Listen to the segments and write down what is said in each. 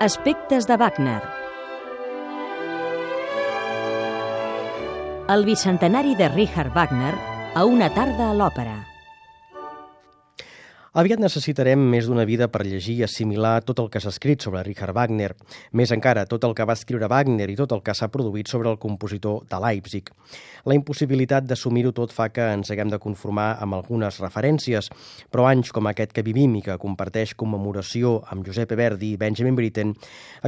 Aspectes de Wagner. El bicentenari de Richard Wagner a una tarda a l'òpera. Aviat necessitarem més d'una vida per llegir i assimilar tot el que s'ha escrit sobre Richard Wagner, més encara tot el que va escriure Wagner i tot el que s'ha produït sobre el compositor de Leipzig. La impossibilitat d'assumir-ho tot fa que ens haguem de conformar amb algunes referències, però anys com aquest que vivim i que comparteix commemoració amb Giuseppe Verdi i Benjamin Britten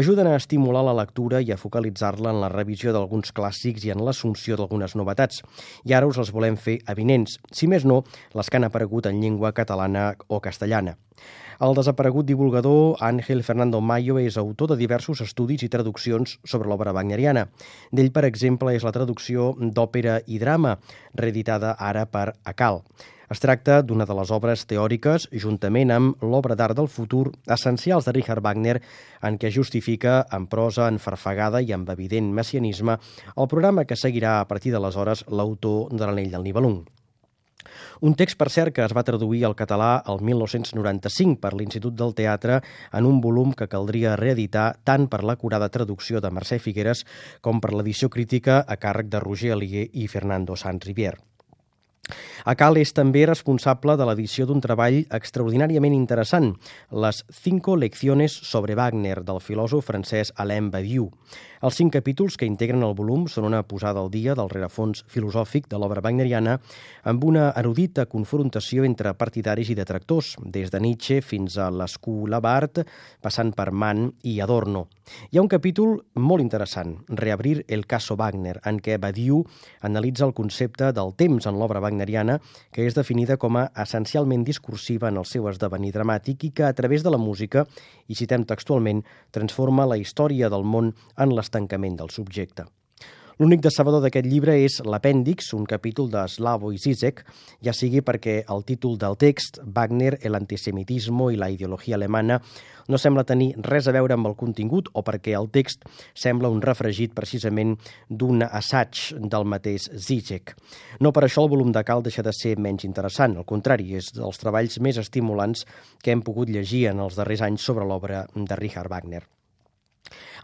ajuden a estimular la lectura i a focalitzar-la en la revisió d'alguns clàssics i en l'assumpció d'algunes novetats. I ara us els volem fer avinents, si més no, les que han aparegut en llengua catalana o castellana. El desaparegut divulgador Ángel Fernando Mayo és autor de diversos estudis i traduccions sobre l'obra wagneriana. D'ell, per exemple, és la traducció d'òpera i drama, reeditada ara per Acal. Es tracta d'una de les obres teòriques, juntament amb l'obra d'art del futur, essencials de Richard Wagner, en què justifica, en prosa enfarfagada i amb evident messianisme, el programa que seguirà a partir d'aleshores l'autor de l'Anell del Nibelung. Un text, per cert, que es va traduir al català el 1995 per l'Institut del Teatre en un volum que caldria reeditar tant per l'acurada traducció de Mercè Figueres com per l'edició crítica a càrrec de Roger Alier i Fernando Sanz Rivier. Acal és també responsable de l'edició d'un treball extraordinàriament interessant, les Cinco lecciones sobre Wagner, del filòsof francès Alain Badiou. Els cinc capítols que integren el volum són una posada al dia del rerefons filosòfic de l'obra wagneriana amb una erudita confrontació entre partidaris i detractors, des de Nietzsche fins a l'Escola Bart, passant per Mann i Adorno. Hi ha un capítol molt interessant, Reabrir el caso Wagner, en què Badiou analitza el concepte del temps en l'obra que és definida com a essencialment discursiva en el seu esdevenir dramàtic i que, a través de la música, i citem textualment, transforma la història del món en les estancament del subjecte. L'únic decebedor d'aquest llibre és l'apèndix, un capítol de Slavoj Zizek, ja sigui perquè el títol del text, Wagner, el antisemitismo i la ideologia alemana, no sembla tenir res a veure amb el contingut o perquè el text sembla un refregit precisament d'un assaig del mateix Zizek. No per això el volum de Cal deixa de ser menys interessant, al contrari, és dels treballs més estimulants que hem pogut llegir en els darrers anys sobre l'obra de Richard Wagner.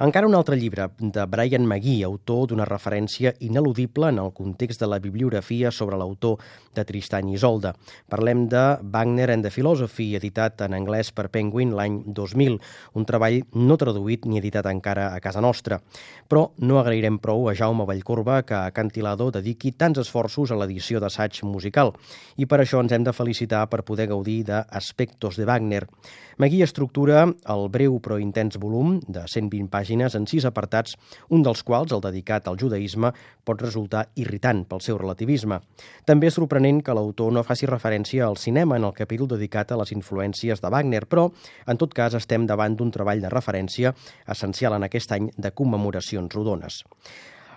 Encara un altre llibre, de Brian McGee, autor d'una referència ineludible en el context de la bibliografia sobre l'autor de Tristany i Isolde. Parlem de Wagner and the Philosophy, editat en anglès per Penguin l'any 2000, un treball no traduït ni editat encara a casa nostra. Però no agrairem prou a Jaume Vallcorba que a Cantilado dediqui tants esforços a l'edició d'assaig musical, i per això ens hem de felicitar per poder gaudir d'Aspectos de Wagner. McGee estructura el breu però intens volum de 120 pàgines pàgines en sis apartats, un dels quals, el dedicat al judaïsme, pot resultar irritant pel seu relativisme. També és sorprenent que l'autor no faci referència al cinema en el capítol dedicat a les influències de Wagner, però, en tot cas, estem davant d'un treball de referència essencial en aquest any de commemoracions rodones.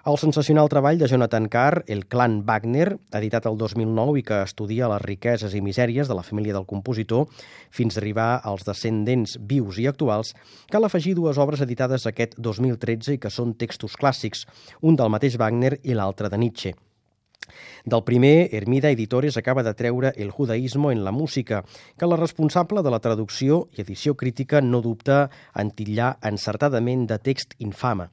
El sensacional treball de Jonathan Carr, El clan Wagner, editat el 2009 i que estudia les riqueses i misèries de la família del compositor fins a arribar als descendents vius i actuals, cal afegir dues obres editades aquest 2013 i que són textos clàssics, un del mateix Wagner i l'altre de Nietzsche. Del primer, Hermida Editores acaba de treure El judaïsmo en la música, que la responsable de la traducció i edició crítica no dubta en titllar encertadament de text infame.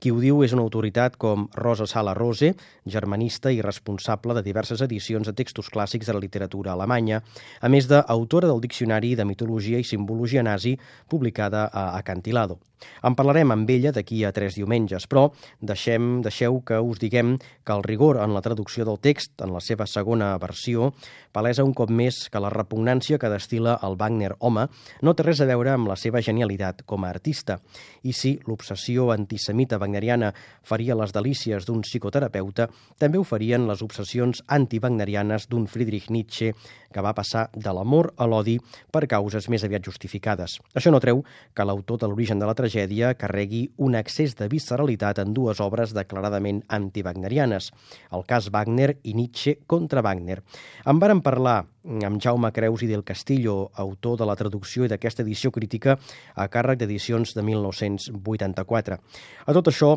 Qui ho diu és una autoritat com Rosa Sala Rose, germanista i responsable de diverses edicions de textos clàssics de la literatura alemanya, a més d'autora del Diccionari de Mitologia i Simbologia Nazi, publicada a Acantilado. En parlarem amb ella d'aquí a tres diumenges, però deixem, deixeu que us diguem que el rigor en la traducció del text, en la seva segona versió, palesa un cop més que la repugnància que destila el Wagner home no té res a veure amb la seva genialitat com a artista. I si l'obsessió antisemita wagneriana faria les delícies d'un psicoterapeuta, també ho farien les obsessions anti-wagnerianes d'un Friedrich Nietzsche que va passar de l'amor a l'odi per causes més aviat justificades. Això no treu que l'autor de l'origen de la tragèdia carregui un excés de visceralitat en dues obres declaradament anti-wagnerianes, el cas Wagner i Nietzsche contra Wagner. En varen parlar amb Jaume Creus i del Castillo, autor de la traducció i d'aquesta edició crítica a càrrec d'edicions de 1984. A tot això,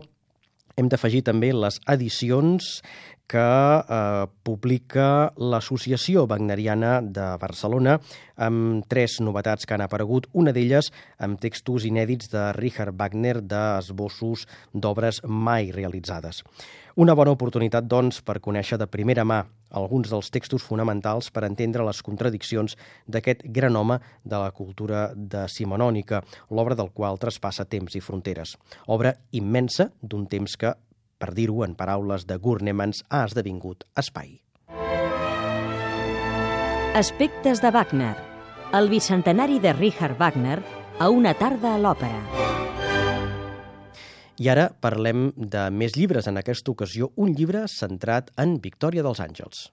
hem d'afegir també les edicions que eh, publica l'Associació Wagneriana de Barcelona amb tres novetats que han aparegut, una d'elles amb textos inèdits de Richard Wagner d'esbossos d'obres mai realitzades. Una bona oportunitat, doncs, per conèixer de primera mà alguns dels textos fonamentals per entendre les contradiccions d'aquest gran home de la cultura decimonònica, l'obra del qual traspassa temps i fronteres. Obra immensa d'un temps que, per dir-ho en paraules de Gurnemans, ha esdevingut espai. Aspectes de Wagner. El bicentenari de Richard Wagner a una tarda a l'òpera. I ara parlem de més llibres, en aquesta ocasió un llibre centrat en Victòria dels Àngels.